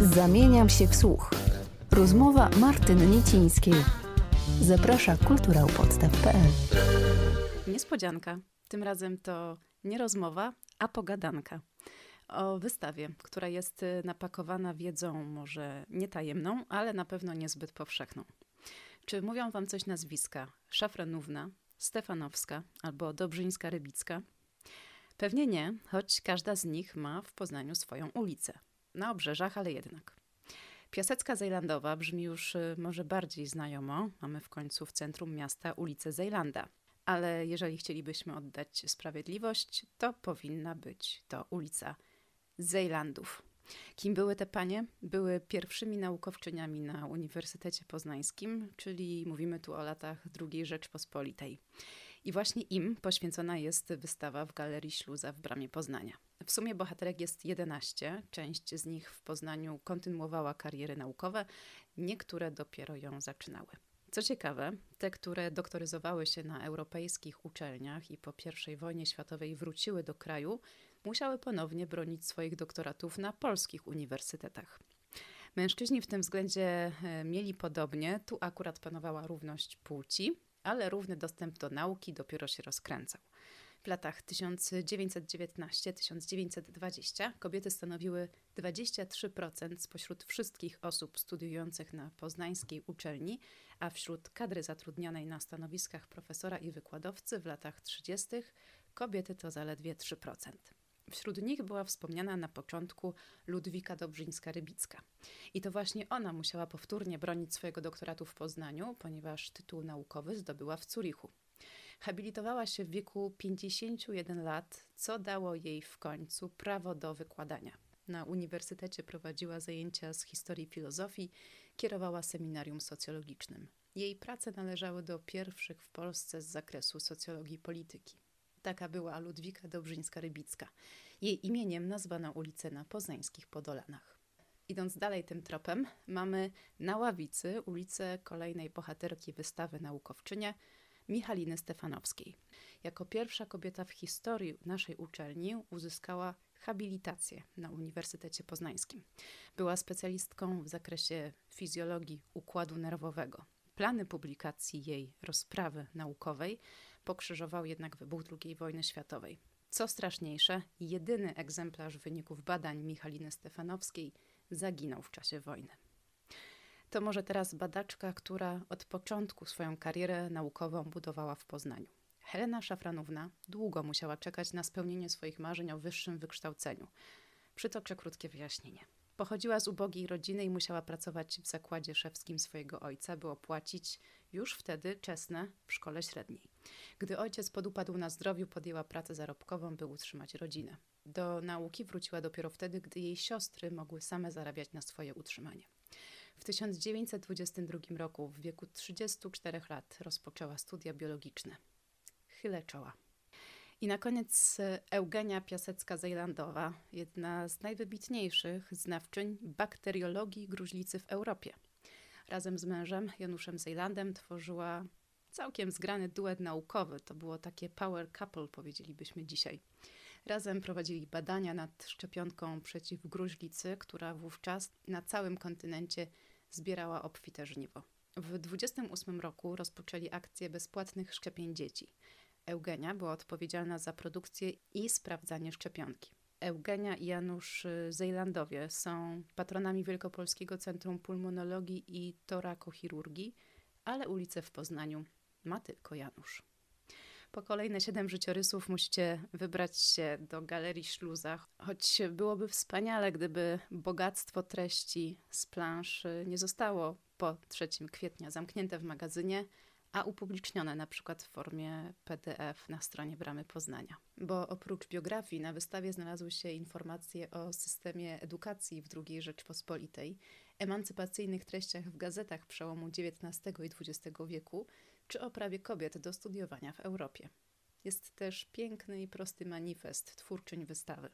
Zamieniam się w słuch. Rozmowa Martyny Niecińskiej. Zaprasza kulturałpodstaw.pl Niespodzianka. Tym razem to nie rozmowa, a pogadanka. O wystawie, która jest y, napakowana wiedzą może nie tajemną, ale na pewno niezbyt powszechną. Czy mówią wam coś nazwiska? Szafranówna, Stefanowska albo Dobrzyńska-Rybicka? Pewnie nie, choć każda z nich ma w Poznaniu swoją ulicę. Na obrzeżach, ale jednak. Piasecka Zejlandowa brzmi już y, może bardziej znajomo. Mamy w końcu w centrum miasta ulicę Zejlanda. Ale jeżeli chcielibyśmy oddać sprawiedliwość, to powinna być to ulica Zejlandów. Kim były te panie? Były pierwszymi naukowczyniami na Uniwersytecie Poznańskim, czyli mówimy tu o latach II Rzeczpospolitej. I właśnie im poświęcona jest wystawa w Galerii Śluza w Bramie Poznania. W sumie bohaterek jest 11. Część z nich w Poznaniu kontynuowała kariery naukowe, niektóre dopiero ją zaczynały. Co ciekawe, te, które doktoryzowały się na europejskich uczelniach i po I wojnie światowej wróciły do kraju, musiały ponownie bronić swoich doktoratów na polskich uniwersytetach. Mężczyźni w tym względzie e, mieli podobnie, tu akurat panowała równość płci, ale równy dostęp do nauki dopiero się rozkręcał. W latach 1919-1920 kobiety stanowiły 23% spośród wszystkich osób studiujących na poznańskiej uczelni, a wśród kadry zatrudnionej na stanowiskach profesora i wykładowcy w latach 30. kobiety to zaledwie 3%. Wśród nich była wspomniana na początku Ludwika Dobrzyńska-Rybicka. I to właśnie ona musiała powtórnie bronić swojego doktoratu w Poznaniu, ponieważ tytuł naukowy zdobyła w Zurichu. Habilitowała się w wieku 51 lat, co dało jej w końcu prawo do wykładania. Na uniwersytecie prowadziła zajęcia z historii filozofii, kierowała seminarium socjologicznym. Jej prace należały do pierwszych w Polsce z zakresu socjologii polityki. Taka była Ludwika Dobrzyńska-Rybicka. Jej imieniem nazwano ulicę na poznańskich Podolanach. Idąc dalej tym tropem, mamy na ławicy ulicę kolejnej bohaterki wystawy naukowczynie Michaliny Stefanowskiej. Jako pierwsza kobieta w historii naszej uczelni uzyskała habilitację na Uniwersytecie Poznańskim. Była specjalistką w zakresie fizjologii układu nerwowego. Plany publikacji jej rozprawy naukowej pokrzyżował jednak wybuch II wojny światowej. Co straszniejsze, jedyny egzemplarz wyników badań Michaliny Stefanowskiej zaginął w czasie wojny. To może teraz badaczka, która od początku swoją karierę naukową budowała w Poznaniu. Helena Szafranówna długo musiała czekać na spełnienie swoich marzeń o wyższym wykształceniu. Przytoczę krótkie wyjaśnienie. Pochodziła z ubogiej rodziny i musiała pracować w zakładzie szewskim swojego ojca, by opłacić już wtedy czesne w szkole średniej. Gdy ojciec podupadł na zdrowiu, podjęła pracę zarobkową, by utrzymać rodzinę. Do nauki wróciła dopiero wtedy, gdy jej siostry mogły same zarabiać na swoje utrzymanie. W 1922 roku, w wieku 34 lat, rozpoczęła studia biologiczne. Chylę czoła. I na koniec Eugenia Piasecka-Zejlandowa, jedna z najwybitniejszych znawczyń bakteriologii gruźlicy w Europie. Razem z mężem, Januszem Zejlandem, tworzyła całkiem zgrany duet naukowy. To było takie power couple, powiedzielibyśmy dzisiaj. Razem prowadzili badania nad szczepionką przeciw gruźlicy, która wówczas na całym kontynencie zbierała obfite żniwo. W 28 roku rozpoczęli akcję bezpłatnych szczepień dzieci. Eugenia była odpowiedzialna za produkcję i sprawdzanie szczepionki. Eugenia i Janusz Zejlandowie są patronami Wielkopolskiego Centrum Pulmonologii i Torakochirurgii, ale ulicę w Poznaniu ma tylko Janusz. Po kolejne siedem życiorysów musicie wybrać się do Galerii Śluza, choć byłoby wspaniale, gdyby bogactwo treści z planszy nie zostało po 3 kwietnia zamknięte w magazynie, a upublicznione na przykład w formie PDF na stronie Bramy Poznania. Bo oprócz biografii na wystawie znalazły się informacje o systemie edukacji w II Rzeczpospolitej, emancypacyjnych treściach w gazetach przełomu XIX i XX wieku, czy o prawie kobiet do studiowania w Europie. Jest też piękny i prosty manifest twórczyń wystawy.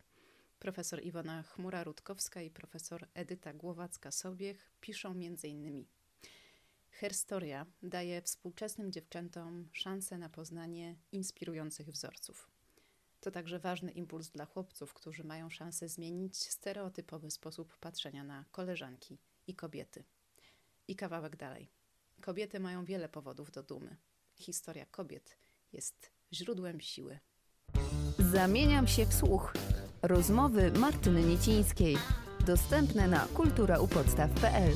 Profesor Iwona Chmura-Rutkowska i profesor Edyta Głowacka-Sobiech piszą m.in. Herstoria daje współczesnym dziewczętom szansę na poznanie inspirujących wzorców. To także ważny impuls dla chłopców, którzy mają szansę zmienić stereotypowy sposób patrzenia na koleżanki i kobiety. I kawałek dalej. Kobiety mają wiele powodów do dumy. Historia kobiet jest źródłem siły. Zamieniam się w słuch. Rozmowy Martyny Niecińskiej. Dostępne na kulturaupodstaw.pl